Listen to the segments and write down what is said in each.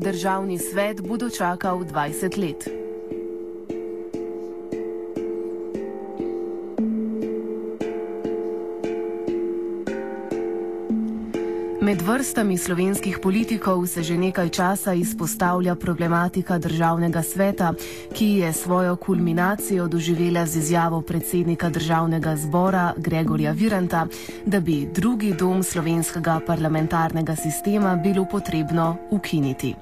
državni svet bo dočakal 20 let. Med vrstami slovenskih politikov se že nekaj časa izpostavlja problematika državnega sveta, ki je svojo kulminacijo doživela z izjavo predsednika državnega zbora Gregorja Viranta, da bi drugi dom slovenskega parlamentarnega sistema bilo potrebno ukiniti.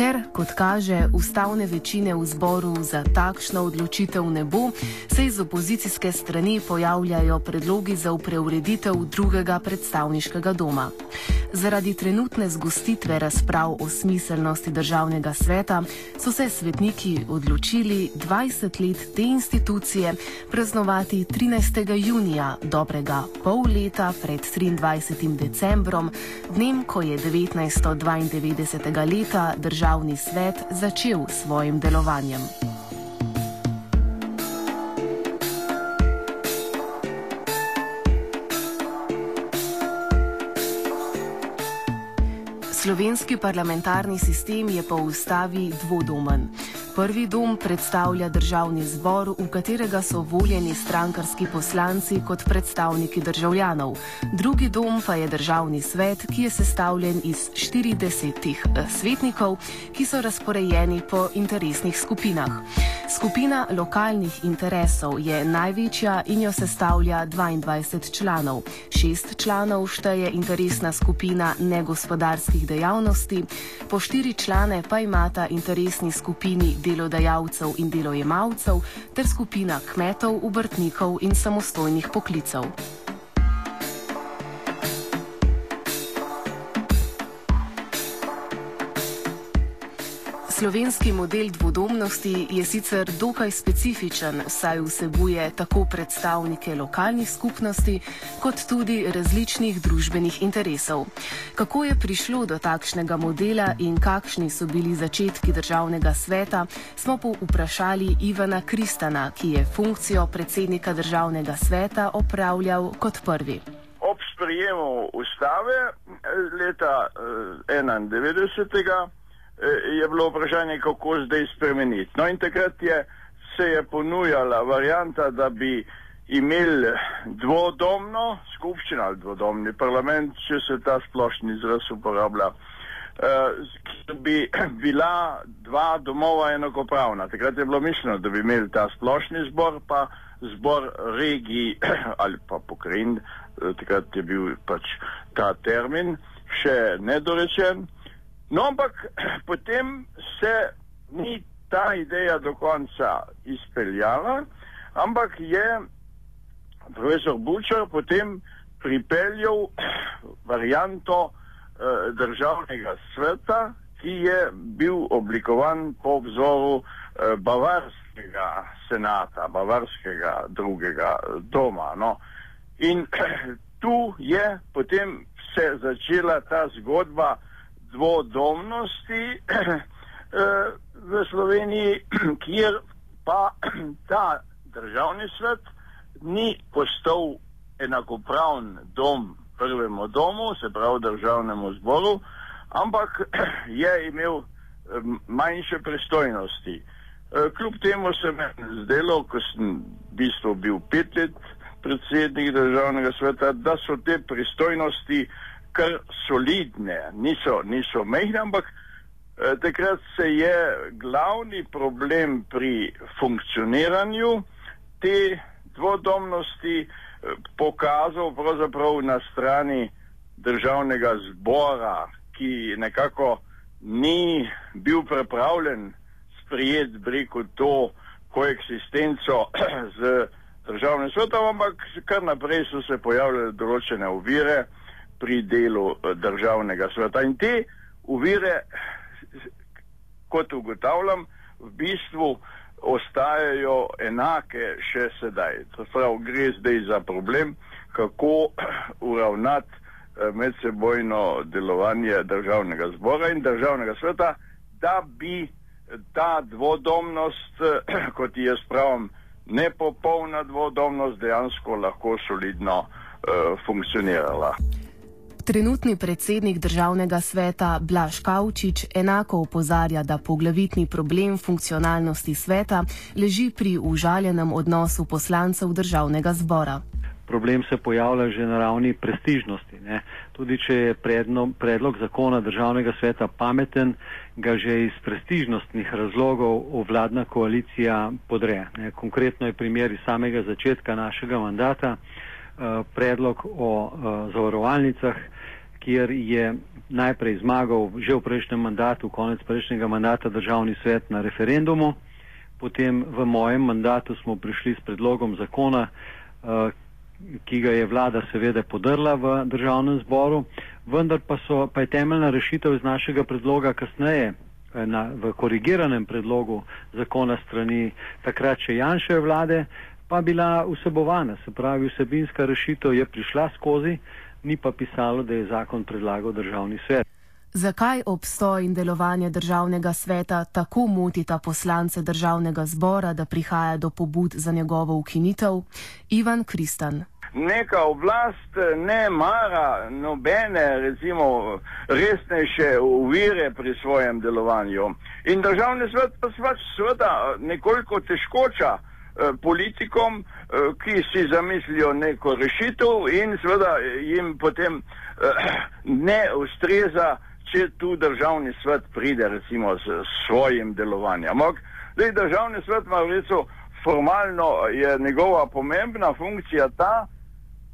Ker, kot kaže, ustavne večine v zboru za takšno odločitev ne bo, se iz opozicijske strani pojavljajo predlogi za upreureditev drugega predstavniškega doma. Zaradi trenutne zgostitve razprav o smiselnosti državnega sveta so se svetniki odločili 20 let te institucije praznovati 13. junija, dobrega pol leta pred 23. decembrom, dnem, ko je 1992. leta državni svet začel s svojim delovanjem. Slovenski parlamentarni sistem je po ustavi dvodomen. Prvi dom predstavlja državni zbor, v katerega so voljeni strankarski poslanci kot predstavniki državljanov. Drugi dom pa je državni svet, ki je sestavljen iz 40 eh, svetnikov, ki so razporejeni po interesnih skupinah. Skupina lokalnih interesov je največja in jo sestavlja 22 članov. Šest članov šteje interesna skupina negospodarskih dejavnosti, po štiri člane pa imata interesni skupini delodajalcev in delojemalcev ter skupina kmetov, obrtnikov in samostojnih poklicev. Slovenski model dvodomnosti je sicer dokaj specifičen, saj vsebuje tako predstavnike lokalnih skupnosti, kot tudi različnih družbenih interesov. Kako je prišlo do takšnega modela in kakšni so bili začetki državnega sveta, smo po vprašali Ivana Kristana, ki je funkcijo predsednika državnega sveta opravljal kot prvi. Ob sprejemu ustave eh, leta 1991. Eh, Eh, je bilo vprašanje, kako zdaj spremeniti. No in takrat je, se je ponujala varijanta, da bi imeli dvodomno skupščino ali dvodomni parlament, če se ta splošni izraz uporablja, ki uh, bi bila dva domova enakopravna. Takrat je bilo mišljeno, da bi imeli ta splošni zbor, pa zbor regij ali pa pokrajin, uh, takrat je bil pač ta termin še nedorečen. No, ampak potem se ni ta ideja do konca izpeljala, ampak je profesor Bučar potem pripeljal varianto eh, državnega sveta, ki je bil oblikovan po vzoru eh, bavarskega senata, bavarskega drugega doma. No. In tu je potem se začela ta zgodba, dvodomnosti eh, v Sloveniji, kjer pa ta državni svet ni postal enakopraven dom prvemu domu, se pravi državnemu zboru, ampak je imel eh, manjše pristojnosti. Eh, kljub temu se mi je zdelo, ko sem v bistvu bil pet let predsednik državnega sveta, da so te pristojnosti kar solidne, niso, niso mehne, ampak eh, takrat se je glavni problem pri funkcioniranju te dvodomnosti eh, pokazal pravzaprav na strani državnega zbora, ki nekako ni bil pripravljen sprijeti breko to koeksistenco z državnim svetom, ampak kar naprej so se pojavljale določene ovire pri delu eh, državnega sveta. In te uvire, kot ugotavljam, v bistvu ostajajo enake še sedaj. To pravi, gre zdaj za problem, kako uravnati eh, medsebojno delovanje državnega zbora in državnega sveta, da bi ta dvodomnost, kot jaz pravim, nepopolna dvodomnost dejansko lahko solidno uh, funkcionirala. Trenutni predsednik državnega sveta Blaž Kavčič enako opozarja, da poglavitni problem funkcionalnosti sveta leži pri užaljenem odnosu poslancev državnega zbora. Problem se pojavlja že na ravni prestižnosti. Ne. Tudi če je predno, predlog zakona državnega sveta pameten, ga že iz prestižnostnih razlogov vladna koalicija podre. Ne. Konkretno je primer iz samega začetka našega mandata. Eh, predlog o uh, zavarovalnicah, kjer je najprej zmagal že v prejšnjem mandatu, konec prejšnjega mandata državni svet na referendumu, potem v mojem mandatu smo prišli s predlogom zakona, uh, ki ga je vlada seveda podrla v državnem zboru, vendar pa, so, pa je temeljna rešitev iz našega predloga kasneje na, v korigiranem predlogu zakona strani takrat še Janševe vlade pa bila vsebovana, se pravi vsebinska rešitev je prišla skozi, ni pa pisalo, da je zakon predlagal državni svet. Zakaj obstoj in delovanje državnega sveta tako motita poslance državnega zbora, da prihaja do pobud za njegovo ukinitev? Ivan Kristan. Neka oblast ne mara nobene, recimo, resnejše uvire pri svojem delovanju. In državni svet pa se pač seveda nekoliko težkoča. Eh, politikom, eh, ki si zamislijo neko rešitev in seveda jim potem eh, ne ustreza, če tu državni svet pride recimo s svojim delovanjem. Zdaj državni svet ima recimo formalno je njegova pomembna funkcija ta,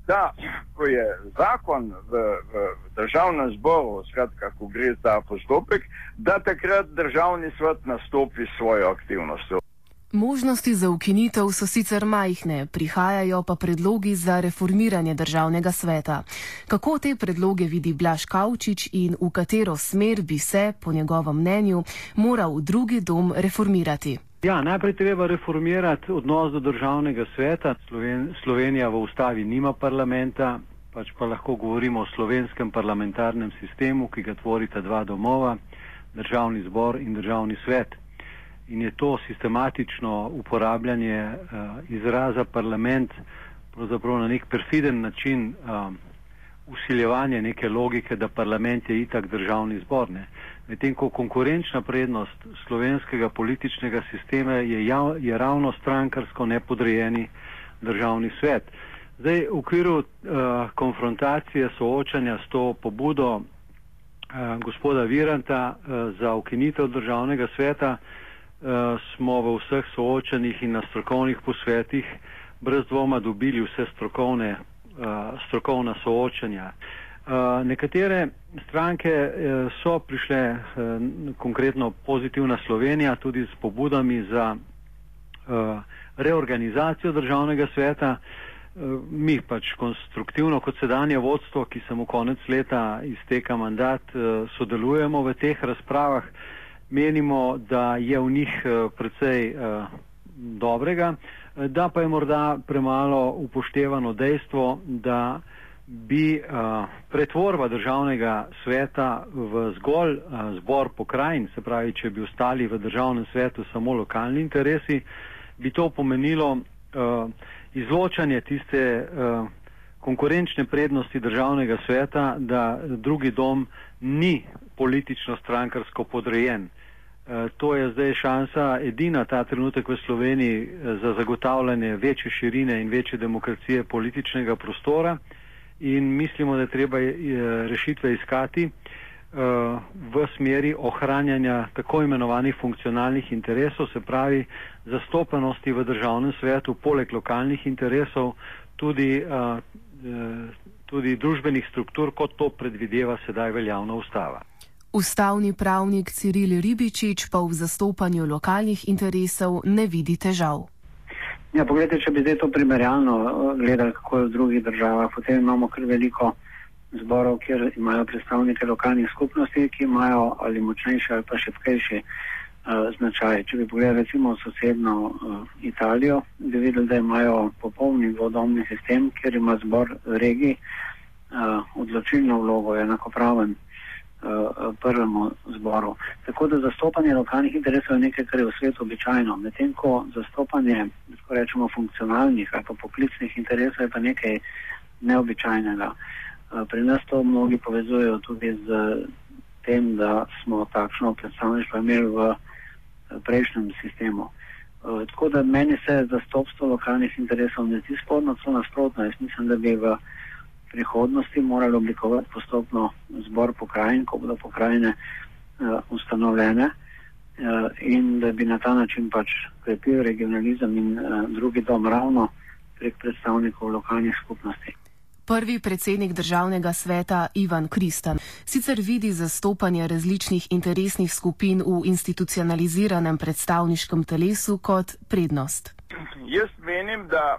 da ko je zakon v, v državnem zboru, skratka, ko gre za postopek, da takrat državni svet nastopi svojo aktivnostjo. Možnosti za ukinitev so sicer majhne, prihajajo pa predlogi za reformiranje državnega sveta. Kako te predloge vidi Blaž Kavčič in v katero smer bi se, po njegovem mnenju, moral drugi dom reformirati? Ja, najprej treba reformirati odnos do državnega sveta. Sloven, Slovenija v ustavi nima parlamenta, pač pa lahko govorimo o slovenskem parlamentarnem sistemu, ki ga tvorita dva domova, državni zbor in državni svet in je to sistematično uporabljanje uh, izraza parlament pravzaprav na nek perfiden način uh, usiljevanje neke logike, da parlament je itak državni zbor. Medtem ko konkurenčna prednost slovenskega političnega sistema je, jav, je ravno strankarsko nepodrejeni državni svet. Zdaj, v okviru uh, konfrontacije, soočanja s to pobudo uh, gospoda Viranta uh, za ukinitev državnega sveta, uh, smo v vseh soočenih in na strokovnih posvetih brez dvoma dobili vse strokovne, uh, strokovna soočanja. Uh, nekatere stranke so prišle, konkretno pozitivna Slovenija, tudi s pobudami za reorganizacijo državnega sveta. Mi pač konstruktivno kot sedanje vodstvo, ki se mu konec leta izteka mandat, sodelujemo v teh razpravah menimo, da je v njih eh, precej uh, dobrega, da pa je morda premalo upoštevano dejstvo, da bi pretvorba državnega sveta v zgolj zbor pokrajin, se pravi, če bi ostali v državnem svetu samo lokalni interesi, bi to pomenilo izločanje tiste konkurenčne prednosti državnega sveta, da drugi dom ni politično strankarsko podrejen. E, to je zdaj šansa edina ta trenutek v Sloveniji e, za zagotavljanje večje širine in večje demokracije političnega prostora in mislimo, da je treba e, rešitve iskati v smeri ohranjanja tako imenovanih funkcionalnih interesov, se pravi zastopanosti v državnem svetu, poleg lokalnih interesov, tudi, tudi družbenih struktur, kot to predvideva sedaj veljavna ustava. Ustavni pravnik Ciril Ribičič pa v zastopanju lokalnih interesov ne vidi težav. Ja, poglejte, če bi zdaj to primerjalno eh, gledali, kako je v drugih državah, potem imamo kar veliko zborov, kjer imajo predstavnike lokalnih skupnosti, ki imajo ali močnejši ali pa šepkejši uh, značaj. Če bi pogledali recimo sosedno uh, Italijo, bi videli, da imajo popolni vodomni sistem, kjer ima zbor regij uh, odločilno vlogo, enakopraven prvemu zboru. Tako da zastopanje lokalnih interesov je nekaj, kar je v svetu običajno, medtem ko zastopanje, tako rečemo, funkcionalnih ali pa poklicnih interesov je pa nekaj neobičajnega. Uh, Pri nas to mnogi povezujejo tudi z tem, da smo takšno predstavništvo imeli v prejšnjem sistemu. Tako da meni se zastopstvo lokalnih interesov ne zdi sporno, celo nasprotno. Jaz mislim, da bi v prihodnosti morali oblikovati postopno zbor pokrajin, ko bodo pokrajine uh, ustanovljene uh, in da bi na ta način pač krepil regionalizem in uh, drugi dom ravno prek predstavnikov lokalnih skupnosti. Prvi predsednik državnega sveta Ivan Kristan sicer vidi zastopanje različnih interesnih skupin v institucionaliziranem predstavniškem telesu kot prednost. Jaz menim, da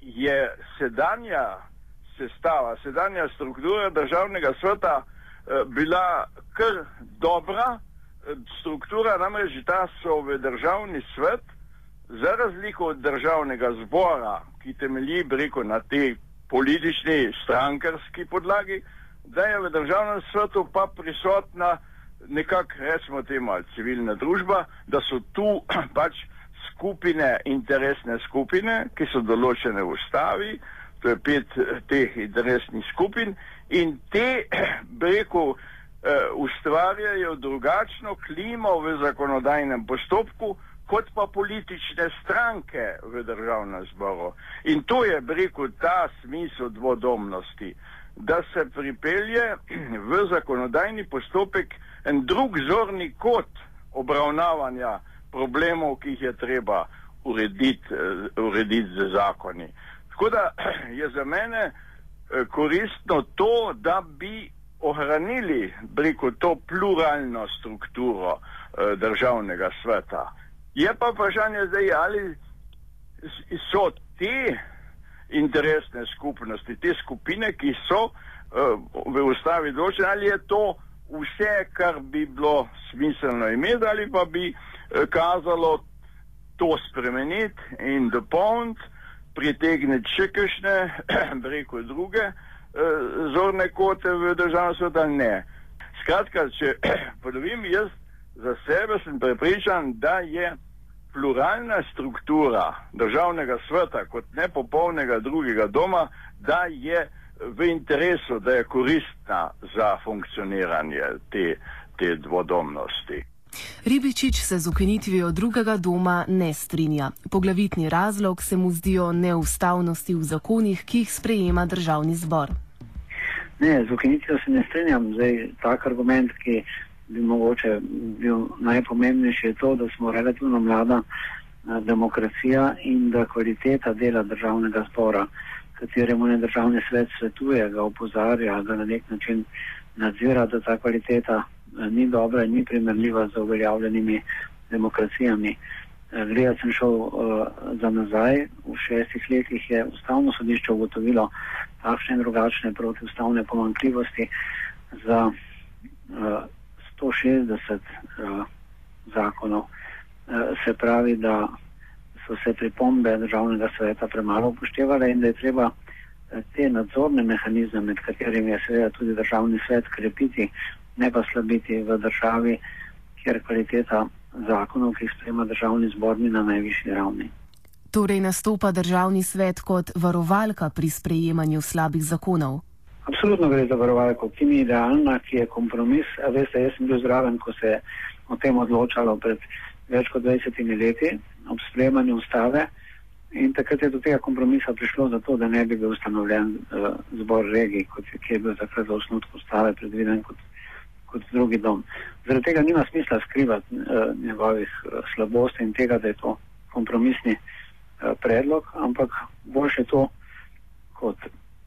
je sedanja sestava, sedanja struktura državnega sveta eh, bila kar dobra. Struktura namreč ta so v državni svet, za razliko od državnega zbora, ki temelji breko na tej politični strankarski podlagi, da je v državnem svetu pa prisotna nekak, recimo temu, civilna družba, da so tu pač skupine, interesne skupine, ki so določene v ustavi, pet eh, teh interesnih skupin in te, breko, eh, ustvarjajo drugačno klimo v zakonodajnem postopku, kot pa politične stranke v državnem zboru. In to je, breko, ta smisel dvodomnosti, da se pripelje v zakonodajni postopek en drug zorni kot obravnavanja problemov, ki jih je treba urediti, urediti z zakoni. Tako da je za mene eh, koristno to, da bi ohranili preko to pluralno strukturo eh, državnega sveta. Je pa vprašanje zdaj, ali so te interesne skupnosti, te skupine, ki so eh, v ustavi določene, ali je to vse, kar bi bilo smiselno imeti, ali pa bi kazalo to spremeniti in dopolniti pritegniti še kakšne, reko druge, eh, zorne kote v državnem svetu ali ne. Skratka, če ponovim, jaz za sebe sem prepričan, da je pluralna struktura državnega sveta kot nepopolnega drugega doma, da je v interesu, da je koristna za funkcioniranje te, te dvodomnosti. Ribičič se z ukinitvijo drugega doma ne strinja. Poglavitni razlog se mu zdijo neustavnosti v zakonih, ki jih sprejema državni zbor. Ne, z ukinitvijo se ne strinjam. Zdaj, tak argument, ki bi mogoče bil najpomembnejši, je to, da smo relativno mlada eh, demokracija in da kvaliteta dela državnega zbora, kateremu ne državni svet svetuje, ga opozarja, ga na nek način nadzira, da ta kvaliteta ni dobra in ni primerljiva z uveljavljenimi demokracijami. Eh, gledati sem šel uh, za nazaj, v šestih letih je ustavno sodišče ugotovilo takšne in drugačne protiustavne pomankljivosti za uh, 160 uh, zakonov. Uh, se pravi, da so se pripombe državnega sveta premalo upoštevale in da je treba te nadzorne mehanizme, med katerimi je seveda tudi državni svet, krepiti ne pa slabiti v državi, kjer kvaliteta zakonov, ki jih sprejema državni zbor, ni na najvišji ravni. Torej nastopa državni svet kot varovalka pri sprejemanju slabih zakonov. Absolutno gre za varovalko, ki ni idealna, ki je kompromis. A veste, jaz sem bil zraven, ko se je o tem odločalo pred več kot 20 leti ob sprejemanju ustave. In takrat je do tega kompromisa prišlo zato, da ne bi bil ustanovljen uh, zbor regij, kot je, je bil takrat za osnutku ustave predviden kot kot drugi dom. Zaradi tega nima smisla skrivati uh, njegovih uh, slabosti in tega, da je to kompromisni uh, predlog, ampak boljše to kot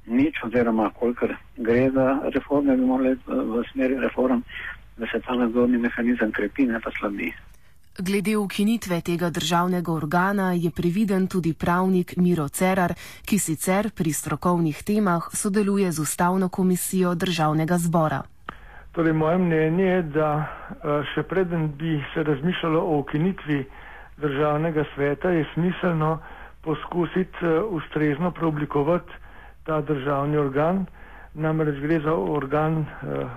nič, oziroma kolikor gre za reforme, bi morali uh, v smeri reform, da se ta nadzorni mehanizem krepi, ne pa slabi. Glede ukinitve tega državnega organa je previden tudi pravnik Miro Cerar, ki sicer pri strokovnih temah sodeluje z Ustavno komisijo državnega zbora. Torej, moje mnenje je, da eh, še preden bi se razmišljalo o ukinitvi državnega sveta, je smiselno poskusiti eh, ustrezno preoblikovati ta državni organ. Namreč gre za organ uh,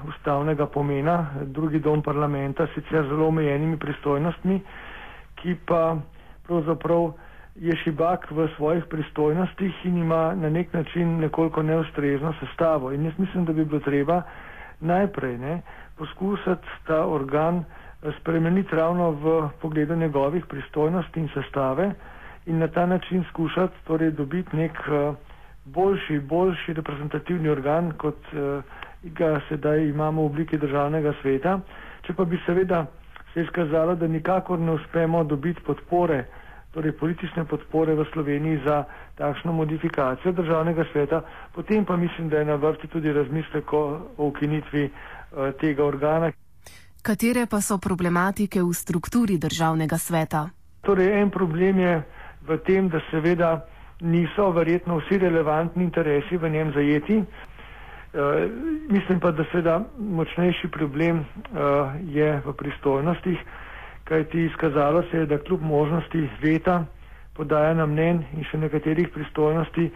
ustavnega pomena, drugi dom parlamenta, sicer zelo omejenimi pristojnostmi, ki pa pravzaprav je šibak v svojih pristojnostih in ima na nek način nekoliko neustrezno sestavo. In jaz mislim, da bi bilo treba najprej ne, poskusiti ta organ eh, spremeniti ravno v pogledu njegovih pristojnosti in sestave in na ta način skušati torej dobiti nek uh, boljši, boljši reprezentativni organ, kot uh, ga sedaj imamo v obliki državnega sveta. Če pa bi seveda se izkazalo, da nikakor ne uspemo dobiti podpore, torej politične podpore v Sloveniji za takšno modifikacijo državnega sveta, potem pa mislim, da je na vrsti tudi razmislek o, ukinitvi uh, tega organa. Katere pa so problematike v strukturi državnega sveta? Torej, en problem je v tem, da seveda niso verjetno vsi relevantni interesi v njem zajeti. Uh, mislim pa, da seveda močnejši problem uh, je v pristojnostih, kajti izkazalo se je, da kljub možnosti veta, podajanja mnen in še nekaterih pristojnosti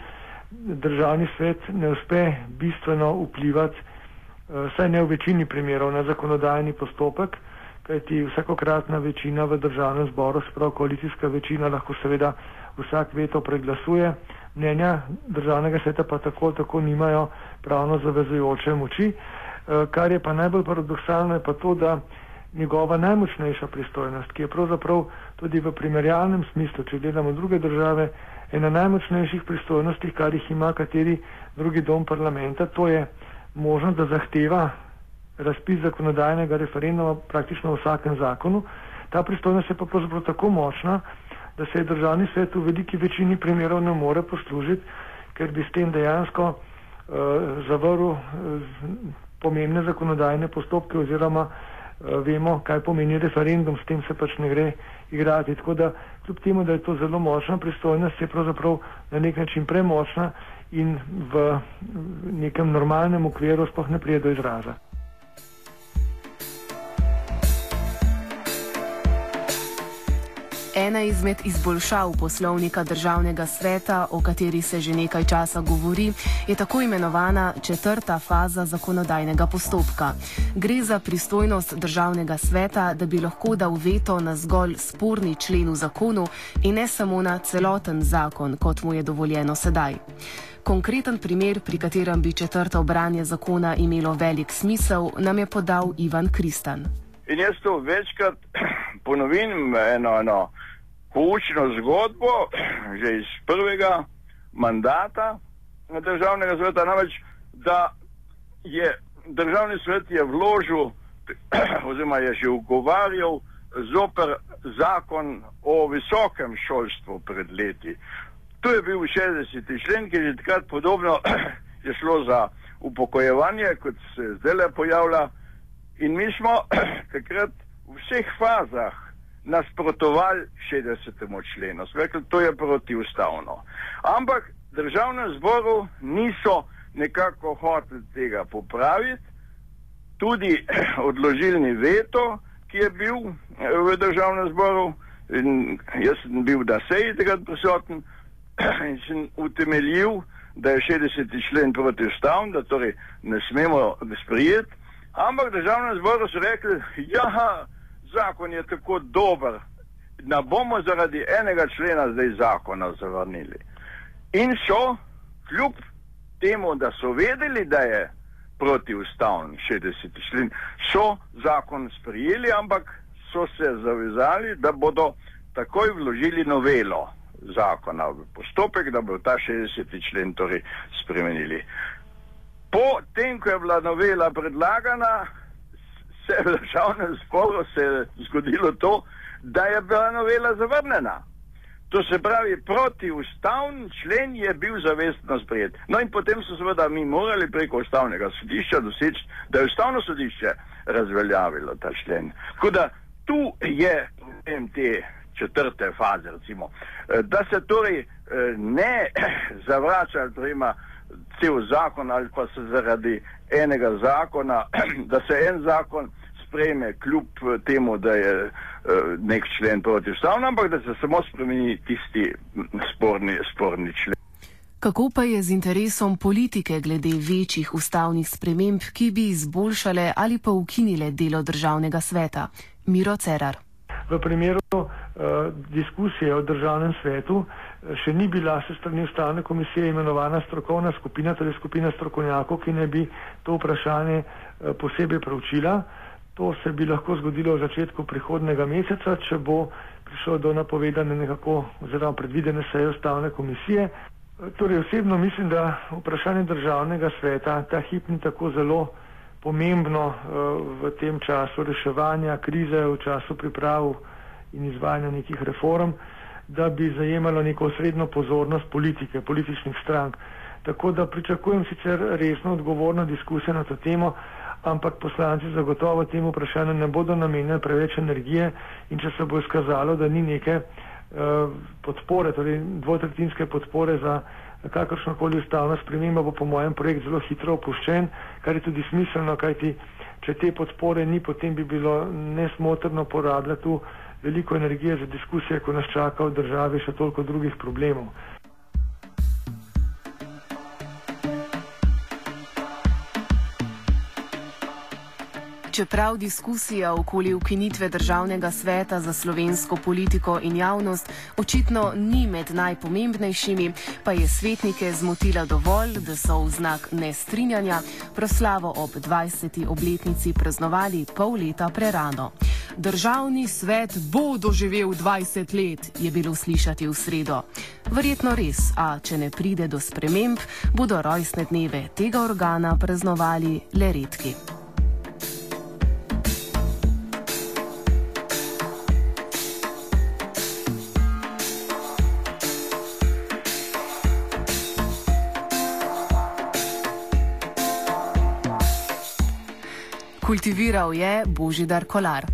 državni svet ne uspe bistveno vplivati, uh, saj ne v večini primerov, na zakonodajni postopek, kajti vsakokratna večina v državnem zboru, sprav koalicijska večina, lahko seveda vsak veto preglasuje, mnenja državnega sveta pa tako tako nimajo pravno zavezujoče moči. Eh, kar je pa najbolj paradoksalno, je pa to, da njegova najmočnejša pristojnost, ki je pravzaprav tudi v primerjalnem smislu, če gledamo druge države, ena najmočnejših pristojnosti, kar jih ima kateri drugi dom parlamenta, to je možnost, da zahteva razpis zakonodajnega referenduma praktično v vsakem zakonu. Ta pristojnost je pa pravzaprav tako močna, da se je državni svet v veliki večini primerov ne more poslužiti, ker bi s tem dejansko uh, zavrl uh, pomembne zakonodajne postopke oziroma uh, vemo, kaj pomeni referendum, s tem se pač ne gre igrati. Tako da kljub temu, da je to zelo močna pristojnost, je pravzaprav na nek način premočna in v nekem normalnem okviru sploh ne prije do izraza. Ena izmed izboljšav poslovnika državnega sveta, o kateri se že nekaj časa govori, je tako imenovana četrta faza zakonodajnega postopka. Gre za pristojnost državnega sveta, da bi lahko dal veto na zgolj sporni člen v zakonu in ne samo na celoten zakon, kot mu je dovoljeno sedaj. Konkreten primer, pri katerem bi četrto branje zakona imelo velik smisel, nam je podal Ivan Kristan. In jaz to večkrat ponovim, eno, eno poučno zgodbo, že iz prvega mandata državnega sveta, namreč, da je državni svet je vložil, oziroma je že ugovarjal zoper zakon o visokem šolstvu pred leti. To je bil 60. člen, ki je takrat podobno je šlo za upokojevanje, kot se zdaj le pojavlja. In mi smo takrat v vseh fazah nasprotovali 60. členu, rekli, to je protiustavno. Ampak državnem zboru niso nekako hoteli tega popraviti, tudi odložilni veto, ki je bil eh, v državnem zboru, in jaz sem bil da sej tega prisoten in sem utemeljil, da je 60. člen protiustavn, da torej ne smemo sprijeti. Ampak državnem zboru so rekli, ja, zakon je tako dober, da bomo zaradi enega člena zdaj zakona zavrnili. In so, kljub temu, da so vedeli, da je protiustavn 60. člen, so zakon sprijeli, ampak so se zavezali, da bodo takoj vložili novelo zakona v postopek, da bodo ta 60. člen torej spremenili. Po tem, ko je bila novela predlagana, se je v državnem zboru zgodilo to, da je bila novela zavrnjena. To se pravi, protiustavni člen je bil zavestno sprejet. No in potem so seveda mi morali preko ustavnega sodišča doseči, da je ustavno sodišče razveljavilo ta člen. Tako da tu je problem te četrte faze, recimo, da se torej ne zavrača, torej ima cel zakon ali pa se zaradi enega zakona, da se en zakon sprejme kljub temu, da je uh, nek člen protiustavno, ampak da se samo spremeni tisti sporni, sporni člen. Kako pa je z interesom politike glede večjih ustavnih sprememb, ki bi izboljšale ali pa ukinile delo državnega sveta? Miro Cerar. V primeru diskusije o državnem svetu še ni bila se strani ustavne komisije imenovana strokovna skupina, torej skupina strokovnjakov, ki ne bi to vprašanje posebej preučila. To se bi lahko zgodilo v začetku prihodnega meseca, če bo prišlo do napovedane nekako oziroma predvidene seje ustavne komisije. Torej osebno mislim, da vprašanje državnega sveta ta hip ni tako zelo pomembno uh, v tem času reševanja krize, v času priprav in izvajanja nekih reform, da bi zajemalo neko srednjo pozornost politike, političnih strank. Tako da pričakujem sicer resno odgovorno diskusijo na to temo, ampak poslanci zagotovo temu vprašanju ne bodo namenjali preveč energije in če se bo izkazalo, da ni neke uh, podpore, torej dvotretinske podpore za kakršnokoli ustavno spremembo, bo po mojem projekt zelo hitro opuščen, kar je tudi smiselno, kajti če te podpore ni, potem bi bilo nesmotrno porabljati tu veliko energije za diskusije, ko nas čaka v državi še toliko drugih problemov. Čeprav diskusija okoli ukinitve državnega sveta za slovensko politiko in javnost očitno ni med najpomembnejšimi, pa je svetnike zmotila dovolj, da so v znak nestrinjanja proslavo ob 20. obletnici praznovali pol leta prerano. Državni svet bo doživel 20 let, je bilo slišati v sredo. Verjetno res, a če ne pride do sprememb, bodo rojstne dneve tega organa praznovali le redki. Kultiviral je Božidar Kolar.